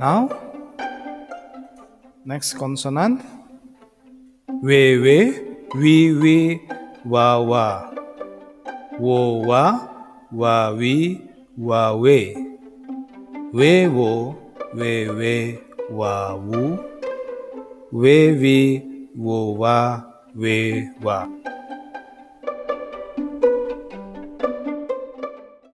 Now, next consonant. We, we, we, we, wa, wa. Wo, wa, wa, we, wa, we. We, wo, we, we, wa, wu. We, we, wo, wa, we, wa.